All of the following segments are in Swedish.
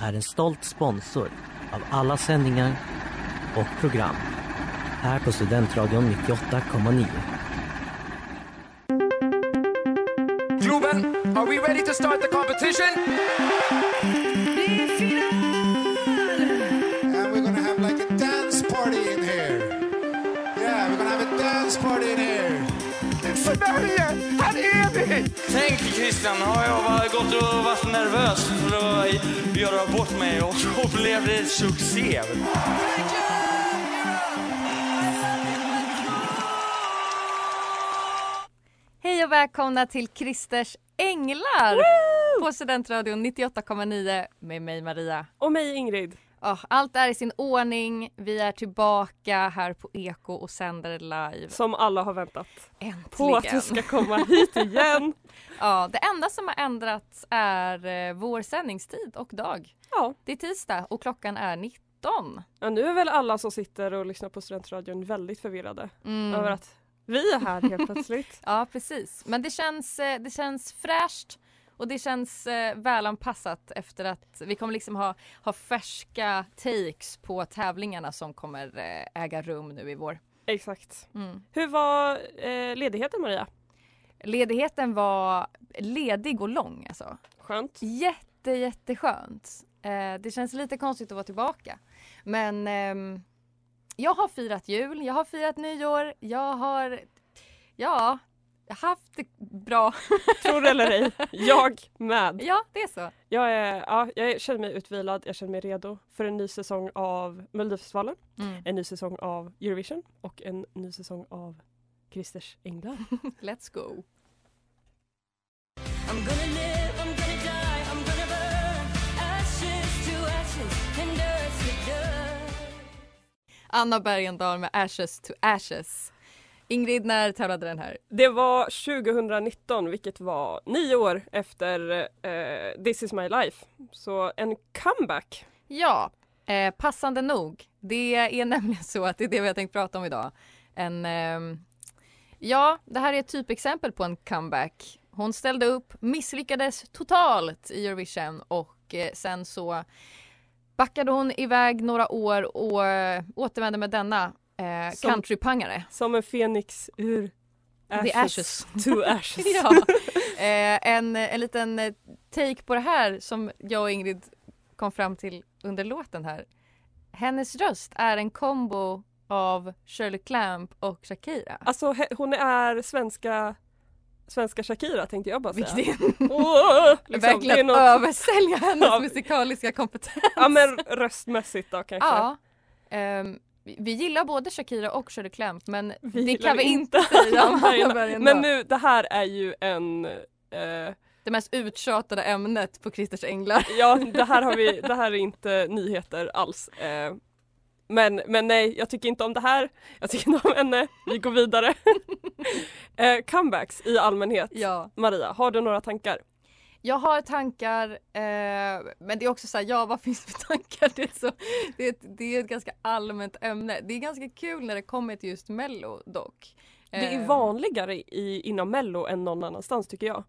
är en stolt sponsor av alla sändningar och program här på Studentradion 98,9. Globen, are we ready to start the competition? And we're gonna have like a dance party in here. Yeah, we're gonna have a dance party in here. Sverige, här är vi! Tänk Christian, har jag bara gått och varit nervös för att göra bort mig och så blev det succé. Hej och välkomna till Christers Änglar på Studentradion 98,9 med mig Maria. Och mig Ingrid. Ja, allt är i sin ordning. Vi är tillbaka här på Eko och sänder live. Som alla har väntat Äntligen. på att du ska komma hit igen. Ja, det enda som har ändrats är eh, vår sändningstid och dag. Ja. Det är tisdag och klockan är 19. ja, nu är väl alla som sitter och lyssnar på Studentradion väldigt förvirrade Mm. över att vi är här helt plötsligt. Ja, precis. Men det känns, eh, det känns fräscht och det känns eh, välanpassat efter att vi kommer liksom ha, ha färska takes på tävlingarna som kommer eh, äga rum nu i vår. Exakt. Mm. Hur var eh, ledigheten Maria? Ledigheten var ledig och lång alltså. Skönt. Jätte, jätteskönt. Eh, det känns lite konstigt att vara tillbaka. Men ehm, jag har firat jul, jag har firat nyår, jag har, ja, haft det bra. Tror det eller ej, jag med. Ja, det är så. Jag, är, ja, jag känner mig utvilad, jag känner mig redo för en ny säsong av Melodifestivalen, Mm. en ny säsong av Eurovision och en ny säsong av Christers Änglar. Let's go. I'm gonna live, I'm gonna die, I'm gonna burn Ashes to ashes and dust to dust Anna Bergendahl med Ashes to Ashes. Ingrid, när tävlade den här? Det var 2019 vilket var nio år efter eh, This is my life. Så en comeback. Ja, eh, passande nog. Det är nämligen så att det är det vi har tänkt prata om idag. En, ehm, ja, det här är ett typexempel på en comeback. Hon ställde upp, misslyckades totalt i Eurovision och eh, sen så backade hon iväg några år och eh, återvände med denna eh, Som- countrypangare. Som en fenix ur ashes, The Ashes. to ashes. ja. eh, en, en liten eh, take på det här som jag och Ingrid kom fram till under låten här. Hennes röst är en kombo av Shirley Clamp och Shakira. Alltså hon är svenska Svenska Shakira tänkte jag bara säga. Vilket liksom, verkligen något, översälja hennes Ja. musikaliska kompetens. ja men röstmässigt då kanske. Ja. Ehm, vi- gillar både Shakira och Shirley Clamp men Vi det kan vi inte säga om Bergendahl. Bergendahl. Men nu, det här är ju en eh, Det mest uttjatade ämnet på Christers Änglar. Ja, det här, har vi, det här är inte nyheter alls. Eh, men, men nej, jag tycker inte om det här. Jag tycker inte om henne. Vi går vidare. eh, comebacks i allmänhet. Ja. Maria, har du några tankar? Jag har tankar, eh, men det är också så här, ja vad finns det för tankar? Det är, så, det, är ett, det är ett ganska allmänt ämne. Det är ganska kul när det kommer till just mello dock. Det är Eh, vanligare i, inom mello än någon annanstans tycker jag.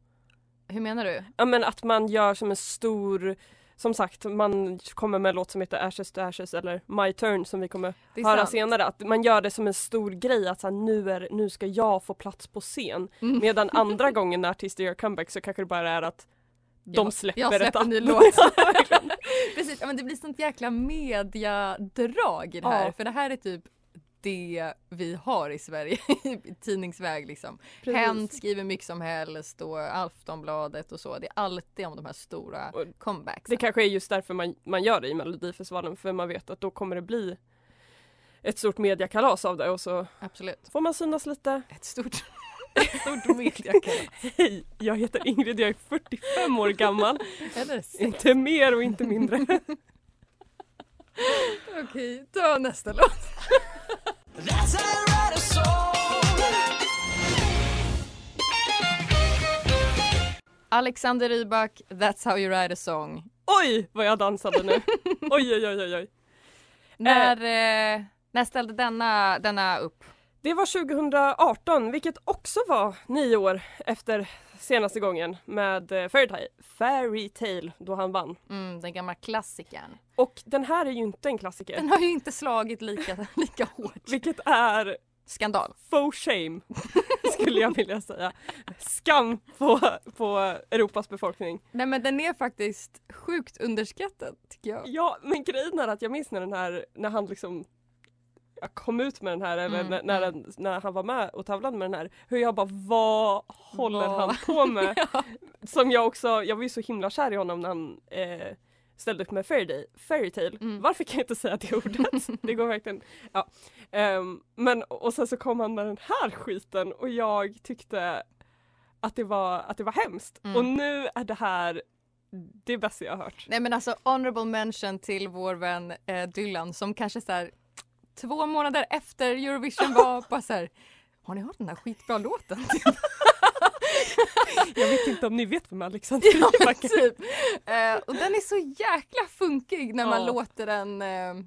Hur menar du? Ja men att man gör som en stor som sagt, man kommer med en låt som heter Ashes to Ashes eller My Turn som vi kommer höra sant. senare. Att man gör det som en stor grej att så här, nu, är, nu ska jag få plats på scen. Mm. Medan andra gången när artister gör comeback så kanske det bara är att de släpper, jag släpper ett ny låt. Precis, men det blir sånt jäkla mediadrag i det här. Ja. För det här är typ det vi har i Sverige i tidningsväg liksom. Precis. Hänt skriver mycket som helst och Aftonbladet och så. Det är alltid om de här stora Och comebacks. Det kanske är just därför man, man gör det i Melodifestivalen för man vet att då kommer det bli ett stort mediakalas av det och så Absolut. får man synas lite. Ett stort, stort mediakalas. Hej, jag heter Ingrid, jag är 45 år gammal. Eller. Inte mer och inte mindre. Okej, ta nästa låt. Alexander Rybak, That's how you write a song. Oj vad jag dansade nu. Oj oj oj oj. oj. När, eh, när ställde denna, denna upp? Det var 2018 vilket också var nio år efter senaste gången med eh, Fairy Tale, Fairy Tale då han vann. Mm, den gamla klassikern. Och den här är ju inte en klassiker. Den har ju inte slagit lika, lika hårt. Vilket är Skandal. faux shame skulle jag vilja säga. Skam på, på Europas befolkning. Nej men den är faktiskt sjukt underskattad tycker jag. Ja men grejen är att jag minns när den här, när han liksom jag kom ut med den här eller Mm, när, när, mm. den, när han var med och tävlade med den här. Hur jag bara vad håller Vad? han på med? Ja. Som jag också, jag var ju så himla kär i honom när han eh, ställde upp med Fairy, Day, Fairy Tale. Mm. Varför kan jag inte säga det ordet? det går verkligen, ja. Ehm, men och sen så kom han med den här skiten och jag tyckte att det var, att det var hemskt. Mm. Och nu är det här det bästa jag har hört. Nej men alltså honorable mention till vår vän eh, Dylan som kanske så här två månader efter Eurovision var bara så här har ni hört den här skitbra låten? Jag vet inte om ni vet vem Alexander ja, men typ. Eh, och den är så jäkla funkig när man Ja. låter den eh,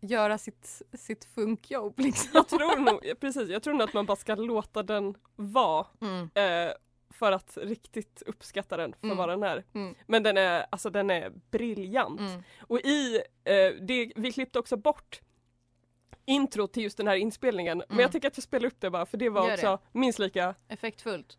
göra sitt, sitt funkjobb liksom. Jag tror nog, precis, jag tror nog att man bara ska låta den vara Mm. eh, för att riktigt uppskatta den för Mm. vad den är. Mm. Men den är, alltså den är briljant. Mm. Och i, eh, det, vi klippte också bort intro till just den här inspelningen. Men Mm. jag tycker att jag spelar upp det bara för det var Gör också minst lika Effektfullt.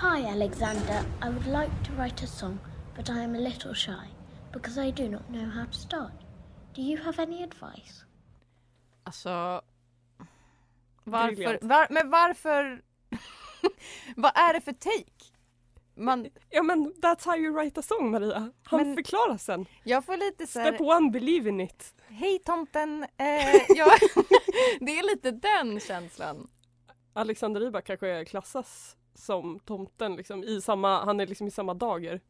Hi, Alexander. I would like to write a song, but I am a little shy because I do not know how to start. Do you have any advice? Alltså varför, var, men varför vad är det för take? Man, Ja men that's how you write a song Maria. Han Men- förklarar sen. jag får lite så Step här, one, believe in it. hej tomten, eh, ja, det är lite den känslan. Alexander Rybak kanske klassas som tomten liksom i samma, han är liksom i samma dager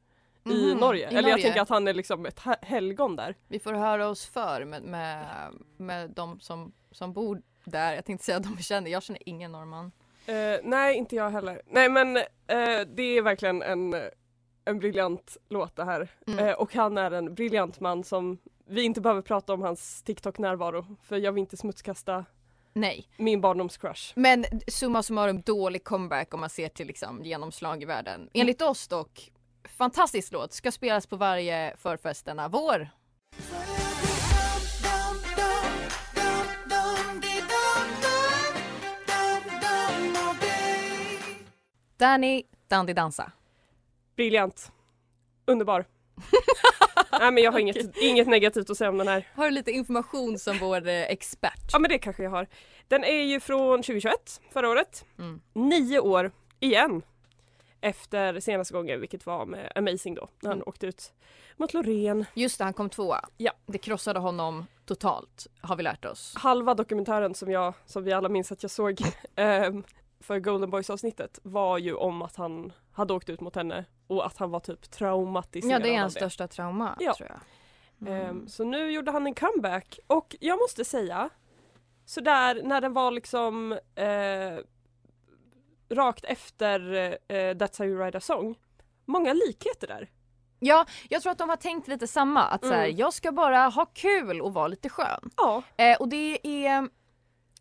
i Mhm, Norge. i Eller jag Norge. tänker att han är liksom ett he- helgon där. Vi får höra oss för med, med, med de som, som bor där. Jag tänkte säga att de känner, jag känner ingen norrman. Eh, nej, inte jag heller. Nej men eh, det är verkligen en, en briljant låt det här. Mm. Eh, och han är en briljant man som vi inte behöver prata om hans TikTok-närvaro för jag vill inte smutskasta Nej, min barndomscrush. men summa summarum dålig comeback om man ser till liksom genomslag i världen. Enligt oss dock, fantastisk låt, ska spelas på varje förfest denna vår. Danny Dandy Dansa. Briljant. Underbar. Nej men jag har inget, inget negativt att säga om den här. Har du lite information som vår eh, expert? Ja men det kanske jag har. Den är ju från 2021, förra året. Mm. Nio år igen. Efter senaste gången vilket var med Amazing då när han Mm. åkte ut mot Loreen. Just det, han kom tvåa. Ja. Det krossade honom totalt, har vi lärt oss. Halva dokumentären som jag, som vi alla minns att jag såg ehm, för Golden Boys avsnittet var ju om att han hade åkt ut mot henne och att han var typ traumatiserad Ja, det är hans största trauma, Ja. tror jag. Mm. Ehm, så nu gjorde han en comeback och jag måste säga sådär när den var liksom eh, rakt efter eh, That's how you write a song. Många likheter där. Ja, jag tror att de har tänkt lite samma. Att så här, Mm. jag ska bara ha kul och vara lite skön. Ja, Eh, och det är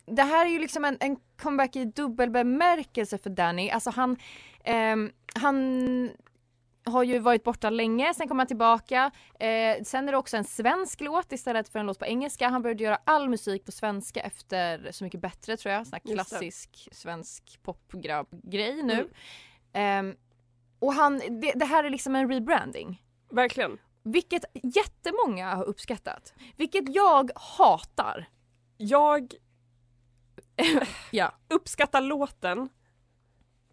det här är ju liksom en, en comeback i dubbel bemärkelse för Danny. Alltså han, ehm, han har ju varit borta länge, sen kom han tillbaka. Eh, sen är det också en svensk låt istället för en låt på engelska. Han började göra all musik på svenska efter Så mycket bättre tror jag. Sån här klassisk svensk popgrabb-grej nu. Mm. Ehm, och han, det, det här är liksom en rebranding. verkligen. Vilket jättemånga har uppskattat. Vilket jag hatar. Jag Ja. uppskattar låten.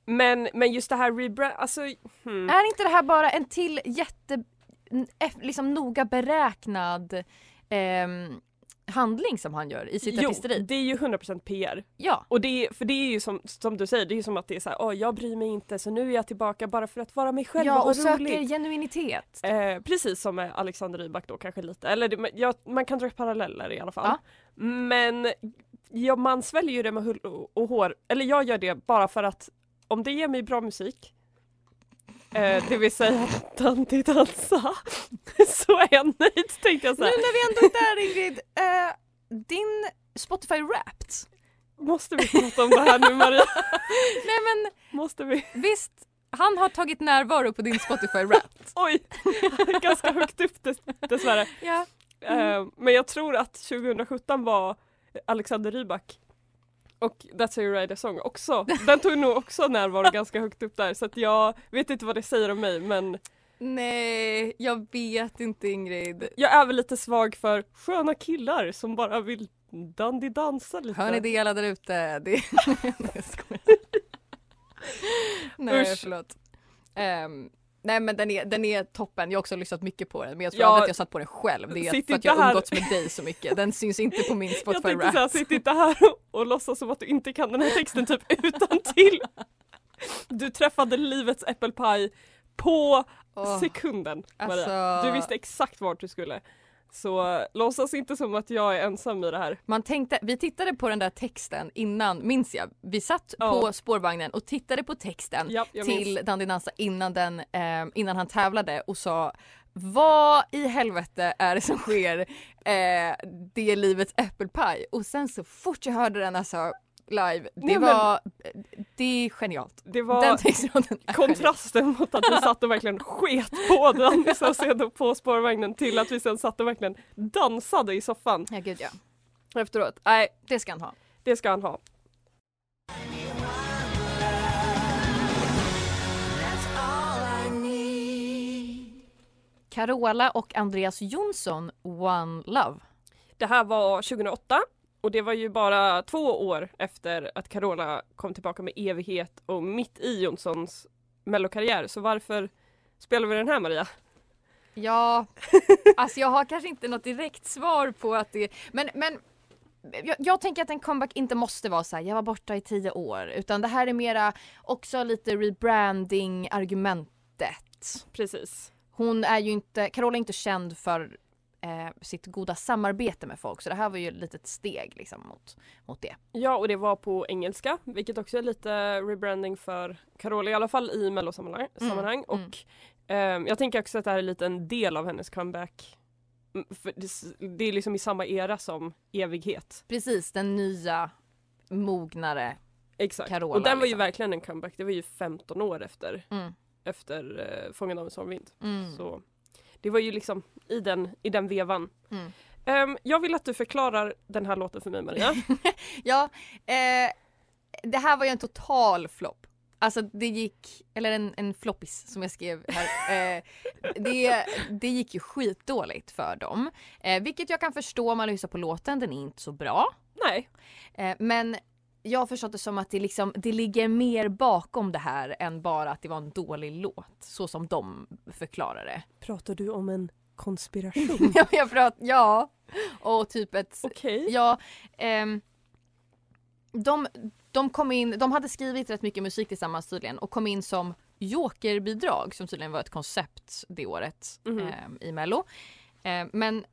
Men, men just det här rebrand, alltså hmm. Är inte det här bara en till jätte, liksom noga beräknad ehm, handling som han gör i sitt Jo, artisteri? det är ju 100% PR. Ja. Och det är, för det är ju som, som du säger, det är ju som att det är så här, åh jag bryr mig inte så nu är jag tillbaka bara för att vara mig själv Ja och och rolig. söker genuinitet. Eh, precis som med Alexander Rybak då kanske lite, eller det, ja, man kan dra paralleller i alla fall. Men ja, man sväljer ju det med hull och hår, eller jag gör det bara för att om det ger mig bra musik eh, det vill säga Dante dansa så är jag nöjd tänkte jag Nu säga. när vi ändå är där Ingrid, eh, din Spotify Wrapped. Måste vi prata om det här nu Maria? Nej men Måste vi? visst, han har tagit närvaro på din Spotify Wrapped. Oj! Ganska högt upp dess, dessvärre. Ja. Eh, men jag tror att 2017 var Alexander Rybak och That's how you ride a song också. Den tog nog också närvaro ganska högt upp där så att jag vet inte vad det säger om mig men Nej, jag vet inte Ingrid. jag är väl lite svag för sköna killar som bara vill dandy dansa lite. Hör ni det alla där ute? Det... Nej Usch. förlåt. Ehm, nej men den är, den är toppen, jag har också lyssnat mycket på den men jag tror Ja, att jag satt på den själv. Det är för att jag här. umgåtts med dig så mycket. Den syns inte på min jag Spotify tänkte säga, Wrapped. sitt inte här och, låtsas som att du inte kan den här texten typ utan till. Du träffade livets äppelpaj på Åh, sekunden Maria. alltså- Du visste exakt vart du skulle. Så låtsas inte som att jag är ensam i det här. Man tänkte, vi tittade på den där texten innan, minns jag. Vi satt Ja. på spårvagnen och tittade på texten Ja, till. Dandy Dansa innan, den, eh, innan han tävlade och sa vad i helvete är det som sker? Eh, det är livets äppelpaj. Och sen så fort jag hörde den alltså live, det Nej, men- var, det är genialt. Det var Den textraden kontrasten mot att vi satt och verkligen sket på den så sen på spårvagnen till att vi sen satt och verkligen dansade i soffan Ja gud ja, efteråt. Nej, det ska han ha. det ska han ha. Carola och Andreas Jonsson, One Love. Det här var 2008 och det var ju bara två år efter att Carola kom tillbaka med evighet och mitt i Jonssons mellokarriär. Så varför spelar vi den här Maria? Ja, alltså jag har kanske inte något direkt svar på att det men, men jag, jag tänker att en comeback inte måste vara så här, jag var borta i tio år utan det här är mera också lite rebranding argumentet. Precis. Hon är ju inte, Carola är inte känd för eh, sitt goda samarbete med folk så det här var ju ett litet steg liksom mot, mot det. Ja och det var på engelska vilket också är lite rebranding för Carola i alla fall i mellosammanhang. sammanhang. mm. Och ehm, jag tänker också att det här är lite en del av hennes comeback. Mm, För det, är liksom i samma era som evighet. Precis, den nya mognare. Exakt. Carola, och den var ju liksom. verkligen en comeback. Det var ju 15 år efter, Mm. efter uh, Fången av en stormvind. Mm. Så det var ju liksom i den, i den vevan. Mm. Ehm, jag vill att du förklarar den här låten för mig Maria. Ja, eh, det här var ju en total flopp. Alltså det gick, eller en, en floppis som jag skrev här. Eh, det, det gick ju skitdåligt för dem. Eh, vilket jag kan förstå om man lyssnar på låten, den är inte så bra. Nej. Eh, men jag har förstått det som att det, liksom, det ligger mer bakom det här än bara att det var en dålig låt. Så som de förklarar det. Pratar du om en konspiration? Ja, jag pratar, ja. Och typ ett... Okej. Ja. ehm, de, de kom in, de hade skrivit rätt mycket musik tillsammans tydligen och kom in som jokerbidrag som tydligen var ett koncept det året Mhm. ehm, i mello. Ehm, men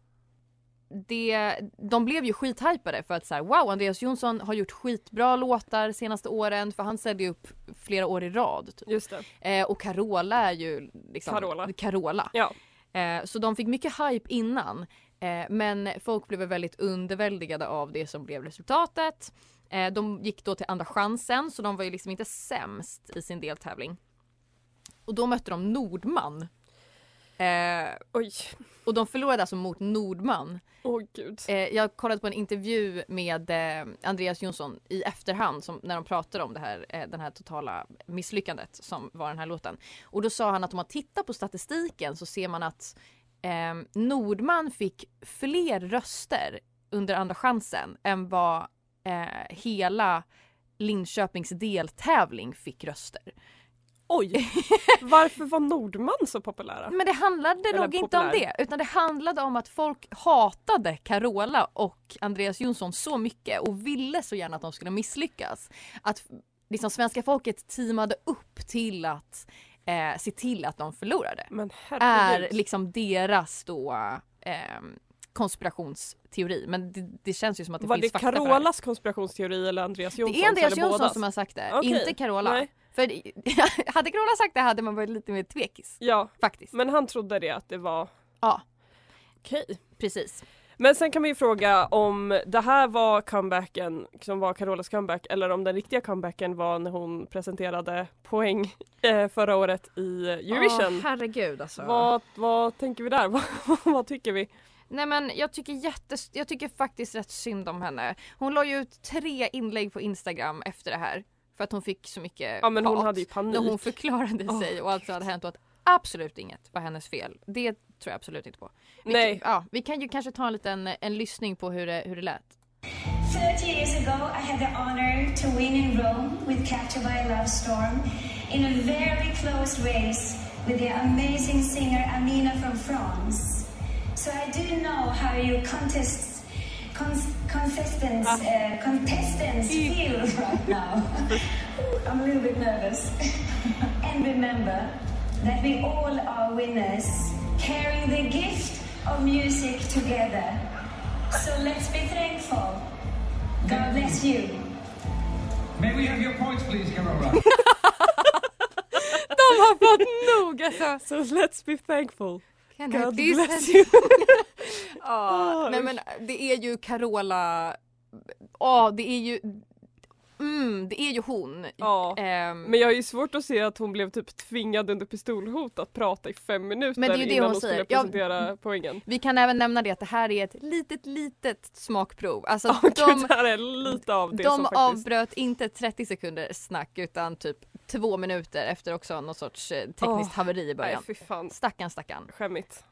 det, de blev ju skithypade för att så här, wow Andreas Jonsson har gjort skitbra låtar senaste åren för han ställde upp flera år i rad. Typ. Just. Eh, och Carola är ju liksom Carola. Carola. Ja. Eh, så de fick mycket hype innan. Eh, men folk blev väldigt underväldigade av det som blev resultatet. Eh, de gick då till andra chansen så de var ju liksom inte sämst i sin deltävling. Och då mötte de Nordman. Eh, Oj. och de förlorade alltså mot Nordman. Åh gud. Eh, jag kollade på en intervju med eh, Andreas Jonsson i efterhand som, när de pratade om det här, eh, den här totala misslyckandet som var den här låten. Och då sa han att om man tittar på statistiken så ser man att eh, Nordman fick fler röster under andra chansen än vad eh, hela Linköpings deltävling fick röster. Oj! Varför var Nordman så populära? Men det handlade Eller nog inte om populär. det utan det handlade om att folk hatade Carola och Andreas Jonsson så mycket och ville så gärna att de skulle misslyckas. Att liksom svenska folket teamade upp till att eh, se till att de förlorade. Men Är liksom deras då eh, konspirationsteori. Men det, det känns ju som att det var finns det fakta. Carolas konspirationsteori eller Andreas Jonssons? Det är Andreas Jonsson bådas? som har sagt det, Okej, inte Carola. nej. För hade Carola sagt det hade man varit lite mer tvekis. Ja, Faktiskt. men han trodde det att det var Ja, okej. precis. Men sen kan man ju fråga om det här var comebacken som var Carolas comeback eller om den riktiga comebacken var när hon presenterade poäng eh, förra året i Eurovision. Åh, herregud alltså. vad, vad tänker vi där? vad, vad tycker vi? Nej men jag tycker jättes... jag tycker faktiskt rätt synd om henne. Hon la ju ut tre inlägg på Instagram efter det här. För att hon fick så mycket Ja men hon hade ju panik. när hon förklarade Åh, sig och allt som hade hänt och att absolut inget var hennes fel. Det tror jag absolut inte på. Vi, Nej. Kan, ja, vi kan ju kanske ta en liten en lyssning på hur det, hur det lät. 30 years ago, I had the honor to win in Rome with Captured by a Love Storm in a very close race with the amazing singer Amina from France. So I do know how you contests, cons, contestants, uh, contestants feel right now. I'm a little bit nervous. and remember that we all are winners, carrying the gift of music together. So let's be thankful. God bless you. May we have your points, please, Carola? De har fått nog alltså! So let's be thankful. Can God I bless you. Ja, Ah, nej men det är ju Carola, ja det är ju, mm, det är ju hon. Ja. Ehm, Men jag har ju svårt att se att hon blev typ tvingad under pistolhot att prata i fem minuter Men det är ju det innan hon hon skulle säger. Ja, presentera poängen. Vi kan även nämna det att det här är ett litet litet smakprov. Alltså gud, de, det här är lite av det de som faktiskt... avbröt inte 30 sekunder snack utan typ två minuter efter också något sorts eh, tekniskt Åh, haveri i Nej början. fy fan, Stackarn stackarn. skämmigt.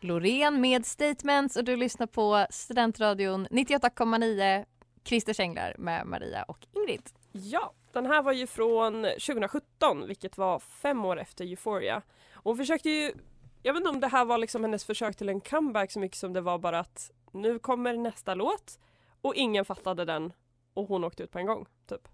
Loreen med Statements och du lyssnar på Studentradion 98,9 Christer Känglar med Maria och Ingrid. Ja, den här var ju från 2017 vilket var fem år efter Euphoria. Och hon försökte ju, jag vet inte om det här var liksom hennes försök till en comeback så mycket som det var bara att nu kommer nästa låt och ingen fattade den och hon åkte ut på en gång. Typ.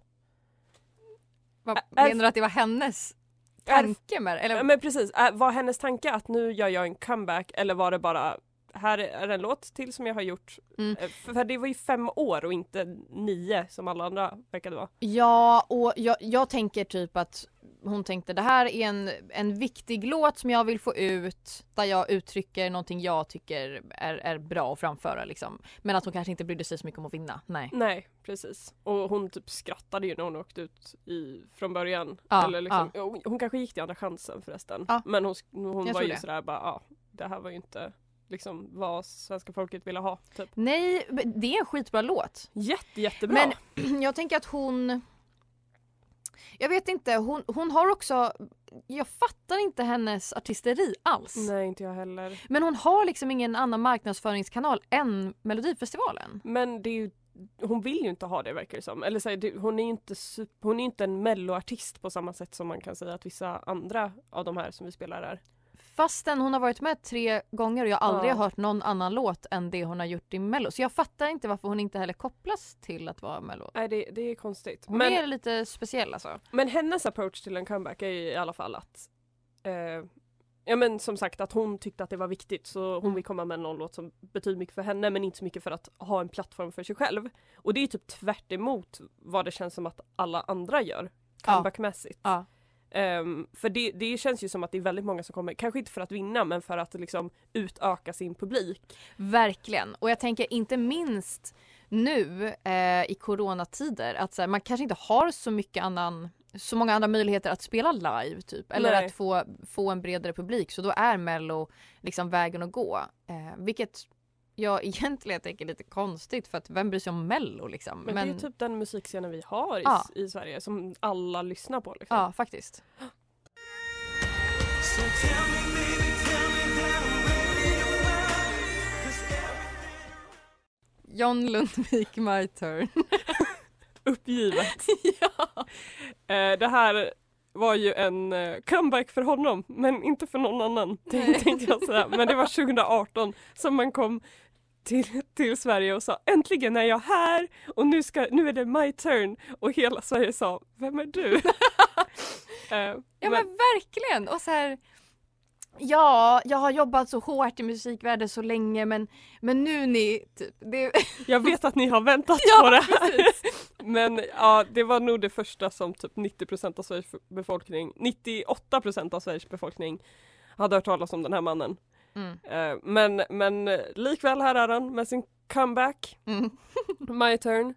Vad, menar du att det var hennes tanke med det? Eller? men precis, var hennes tanke att nu gör jag en comeback eller var det bara här är en låt till som jag har gjort. Mm. Eh, För, för det var ju fem år och inte nio som alla andra verkade vara. Ja, och jag, jag tänker typ att hon tänkte det här är en, en viktig låt som jag vill få ut där jag uttrycker någonting jag tycker är, är bra att framföra liksom. Men att hon kanske inte brydde sig så mycket om att vinna. Nej. Nej precis. Och hon typ skrattade ju när hon åkte ut i, från början. Ja, Eller liksom, hon, hon kanske gick till andra chansen förresten. Ja. Men hon, hon Jag var ju det. sådär bara ja det här var ju inte liksom vad svenska folket ville ha. Typ. Nej, det är en skitbra låt. Jätte, jättebra. Men jag tänker att hon jag vet inte, hon, hon har också Jag fattar inte hennes artisteri alls. Nej inte jag heller. Men hon har liksom ingen annan marknadsföringskanal än Melodifestivalen. Men det är ju, hon vill ju inte ha det verkar det som. Eller så här, hon är ju inte, sup- hon är inte en melloartist på samma sätt som man kan säga att vissa andra av de här som vi spelar är. Fastän hon har varit med tre gånger och jag aldrig Ja. har hört någon annan låt än det hon har gjort i Mello. Så jag fattar inte varför hon inte heller kopplas till att vara Mello. Nej det, det är konstigt. Hon Men, är lite speciell alltså. men hennes approach till en comeback är i alla fall att eh, Ja men som sagt att hon tyckte att det var viktigt så hon Mm. vill komma med någon låt som betyder mycket för henne men inte så mycket för att ha en plattform för sig själv. Och det är typ tvärt emot vad det känns som att alla andra gör Ja. comebackmässigt. Ja. Ehm, för det, det känns ju som att det är väldigt många som kommer, kanske inte för att vinna men för att liksom utöka sin publik. Verkligen. Och jag tänker inte minst nu eh, i coronatider att här, man kanske inte har så mycket annan så många andra möjligheter att spela live typ eller Nej. att få, få en bredare publik så då är mello liksom vägen att gå. Eh, vilket jag egentligen tänker lite konstigt för att vem bryr sig om mello liksom. Men, det är typ den musikscenen vi har i, Ja. i Sverige som alla lyssnar på. Liksom. Ja, faktiskt. John Lundvik, my turn. Uppgivet. Eh, det här var ju en eh, comeback för honom men inte för någon annan tänkte jag säga. Men det var 2018 som man kom till, till Sverige och sa äntligen är jag här och nu, ska, nu är det my turn och hela Sverige sa vem är du? Eh, Ja men verkligen! Och så här, ja, jag har jobbat så hårt i musikvärlden så länge men, men nu ni, typ, det, Jag vet att ni har väntat Ja, på det här. Men ja, det var nog det första som typ 90% av Sveriges befolkning, 98% av Sveriges befolkning hade hört talas om den här mannen. Mm. Eh, Men, men likväl här är han med sin comeback. Mm. My turn.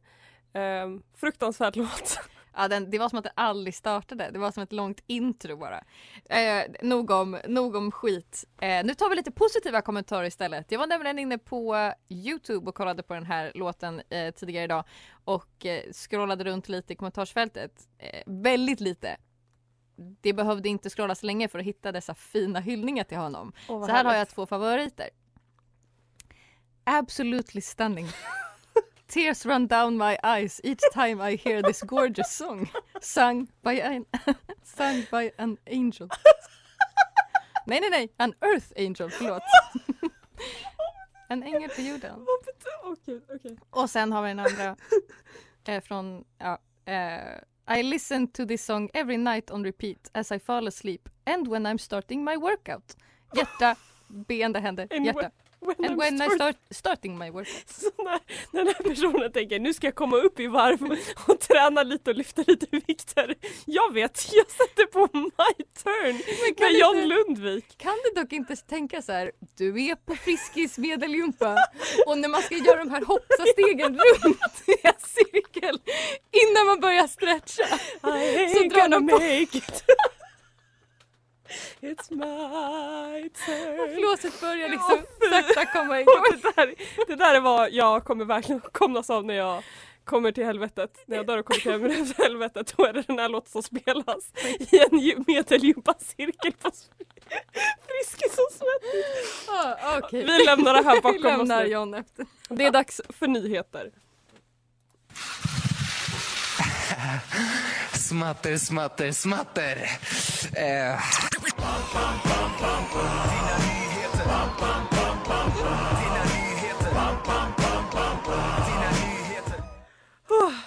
Eh, fruktansvärd låt. Ja, den, det var som att den aldrig startade. Det var som ett långt intro bara. Eh, nog, om, nog om skit. Eh, nu tar vi lite positiva kommentarer istället. Jag var nämligen inne på Youtube och kollade på den här låten eh, tidigare idag och eh, scrollade runt lite i kommentarsfältet. Eh, väldigt lite. Det behövde inte scrolla så länge för att hitta dessa fina hyllningar till honom. Vad så här har jag två favoriter. Absolutely stunning. Tears run down my eyes each time I hear this gorgeous song sung by an, sung by an angel. nej, nej, nej, an earth angel, förlåt. en ängel på jorden. Okej, okej. Och sen har vi den andra eh, från, ja, eh, I listen to this song every night on repeat as I fall asleep and when I'm starting my workout. Hjärta, beende händer, hjärta. When- and I'm when I start- start starting my workout. Så när, när den här personen tänker nu ska jag komma upp i varv och träna lite och lyfta lite vikter. Jag vet, jag sätter på My turn kan med du John inte- Lundvik. Kan du dock inte tänka så här, du är på Friskis medelgympa och när man ska göra de här hoppsastegen runt i en cirkel innan man börjar stretcha I så ain't drar gonna make it. It's my turn. flåset börjar liksom fy. sakta komma Och igång. det, där, det där är vad jag kommer verkligen kommas av när jag kommer till helvetet. När jag dör och kommer till helvetet då är det den här låten som spelas i en medeldjupa-cirkel på Friskis och Svettis. Ah, okej. Vi lämnar det här bakom oss nu. John efter. Det är dags för nyheter. Smatter, smatter, smatter. Eh.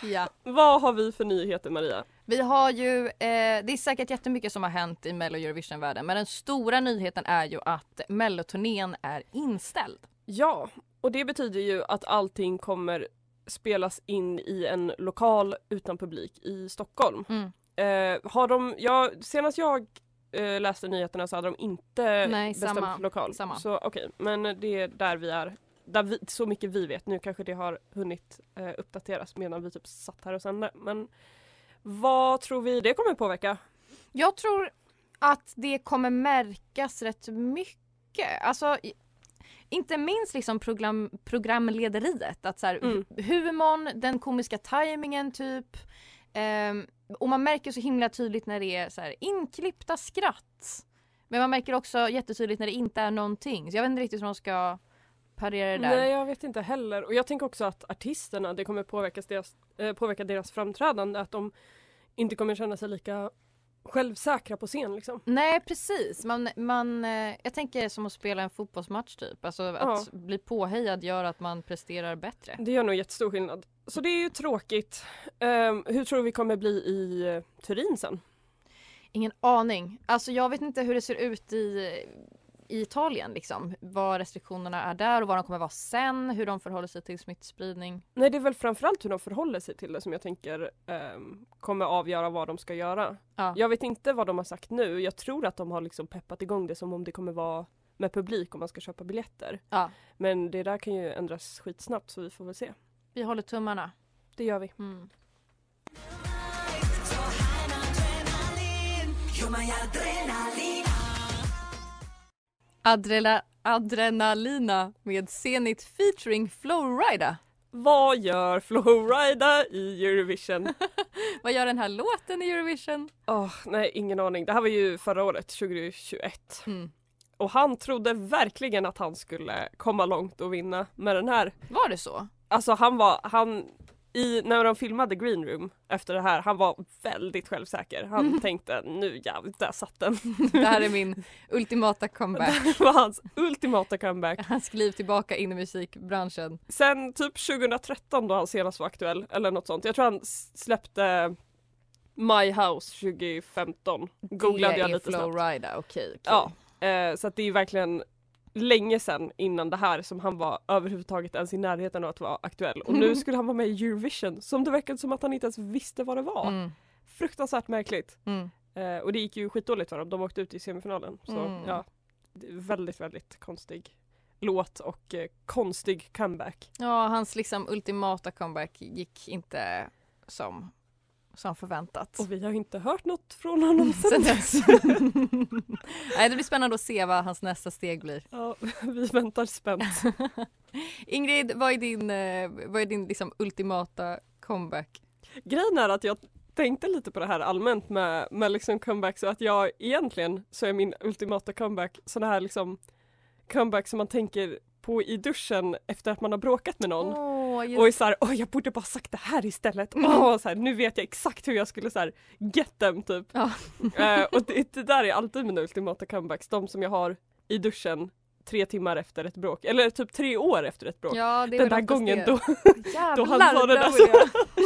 Ja. Vad har vi för nyheter Maria? Vi har ju, eh, det är säkert jättemycket som har hänt i Mello Eurovision-världen men den stora nyheten är ju att Melloturnén är inställd. Ja, och det betyder ju att allting kommer spelas in i en lokal utan publik i Stockholm. Mm. Eh, har de, ja, senast jag eh, läste nyheterna så hade de inte Nej, bestämt samma, lokal. samma. Så okej, men det är där vi är. Där vi, så mycket vi vet. Nu kanske det har hunnit eh, uppdateras medan vi typ satt här och sände. Men vad tror vi det kommer påverka? Jag tror att det kommer märkas rätt mycket. Alltså, inte minst liksom program, programlederiet. Att så här, Mm. hu- Humorn, den komiska tajmingen typ. Ehm, och man märker så himla tydligt när det är så här, inklippta skratt. Men man märker också jättetydligt när det inte är någonting. Så jag vet inte riktigt hur de ska parera det där. Nej jag vet inte heller. Och jag tänker också att artisterna, det kommer påverkas deras, eh, påverka deras framträdande. Att de inte kommer känna sig lika självsäkra på scen liksom. Nej precis, man, man, eh, jag tänker som att spela en fotbollsmatch typ. Alltså att Ja. bli påhejad gör att man presterar bättre. Det gör nog jättestor skillnad. Så det är ju tråkigt. Ehm, hur tror du vi kommer bli i eh, Turin sen? Ingen aning. Alltså jag vet inte hur det ser ut i, i Italien liksom. Vad restriktionerna är där och vad de kommer vara sen. Hur de förhåller sig till smittspridning. Nej det är väl framförallt hur de förhåller sig till det som jag tänker ehm, kommer avgöra vad de ska göra. Ja. Jag vet inte vad de har sagt nu. Jag tror att de har liksom peppat igång det som om det kommer vara med publik om man ska köpa biljetter. Ja. Men det där kan ju ändras skitsnabbt så vi får väl se. Vi håller tummarna. Det gör vi. Mm. Adrela, Adrenalina med Zenit featuring Flowrida. Vad gör Flowrida i Eurovision? Vad gör den här låten i Eurovision? Åh, nej, ingen aning. Det här var ju förra året, 2021. Mm. Och han trodde verkligen att han skulle komma långt och vinna med den här. Var det så? Alltså han var, han i, när de filmade Green Room efter det här, han var väldigt självsäker. Han Mm. tänkte nu jävlar, där satt den. Det här är min ultimata comeback. Det var hans ultimata comeback. Hans kliv tillbaka in i musikbranschen. Sen typ 2013 då han senast var aktuell, eller något sånt. Jag tror han släppte My House 2015. Googlade det jag är lite snabbt. Flowrida, okej. okej. Ja, eh, så att det är verkligen länge sedan innan det här som han var överhuvudtaget ens i närheten av att vara aktuell. Och nu skulle han vara med i Eurovision som det verkade som att han inte ens visste vad det var. Mm. Fruktansvärt märkligt. Mm. Eh, och det gick ju skitdåligt för dem, de åkte ut i semifinalen. Så Mm. ja, väldigt väldigt konstig låt och eh, konstig comeback. Ja, hans liksom ultimata comeback gick inte som, som förväntat. Och vi har inte hört något från honom sen dess. Nej, det blir spännande att se vad hans nästa steg blir. ja, vi väntar spänt. Ingrid, vad är din, eh, vad är din liksom ultimata comeback? Grejen är att jag tänkte lite på det här allmänt med, med liksom comebacks och att jag egentligen så är min ultimata comeback sådana här liksom comeback som man tänker på i duschen efter att man har bråkat med någon. Åh, Och är såhär, åh jag borde bara sagt det här istället. Mm. Åh, så här, nu vet jag exakt hur jag skulle så här, get them typ. Ja. Eh, och det, det där är alltid mina ultimata comebacks, de som jag har i duschen tre timmar efter ett bråk, eller typ tre år efter ett bråk. Ja, Den där gången det. då, Jävlar, då han sa det där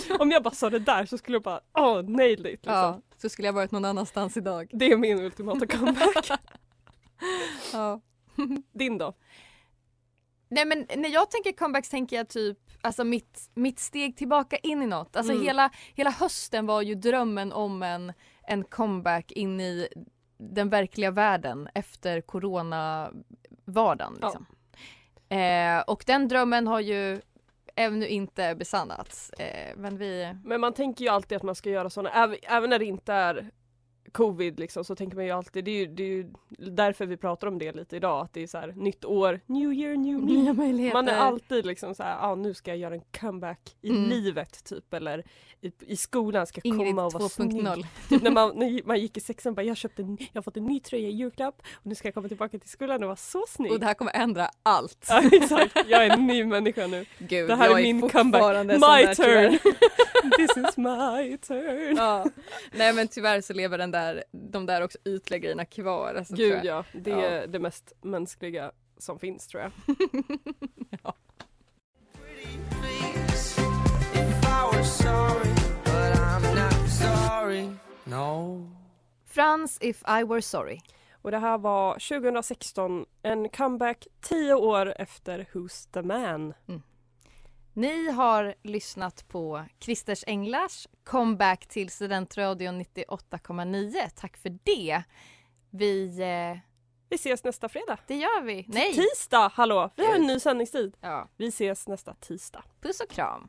så, om jag bara sa det där så skulle jag bara, åh nailed it liksom. Ja, så skulle jag varit någon annanstans idag. Det är min ultimata comeback. Ja. Din då? Nej men när jag tänker comebacks tänker jag typ alltså mitt, mitt steg tillbaka in i något. Alltså Mm. hela, hela hösten var ju drömmen om en, en comeback in i den verkliga världen efter corona-vardagen. Liksom. Eh, och den drömmen har ju ännu inte besannats. Eh, men vi... Men man tänker ju alltid att man ska göra sådana, även, även när det inte är covid liksom så tänker man ju alltid, det är ju, det är ju därför vi pratar om det lite idag, att det är så här nytt år, new year, new me. Nya möjligheter. Man är alltid liksom så här, ah, nu ska jag göra en comeback i Mm. livet typ eller i, i skolan ska jag Ingrid komma och vara 2.0. snygg. Typ när man, när man gick i sexan bara jag köpte, en, jag har fått en ny tröja i julklapp och nu ska jag komma tillbaka till skolan och vara så snygg. Och det här kommer ändra allt. Ja exakt, jag är en ny människa nu. Gud, det här är är min comeback, my turn. This is my turn. Ja. Nej men tyvärr så lever den där, de där också ytliga grejerna kvar. Alltså, tror Gud jag. ja, det Ja. är det mest mänskliga som finns tror jag. Frans If I Were Sorry. Och det här var 2016, en comeback 10 år efter Who's the Man. Ni har lyssnat på Christers Englars comeback till Studentradion 98,9. Tack för det. Vi... Eh, Vi ses nästa fredag. det gör vi. Nej! Tisdag, hallå! Vi har en ny sändningstid. Ja. Vi ses nästa tisdag. Puss och kram.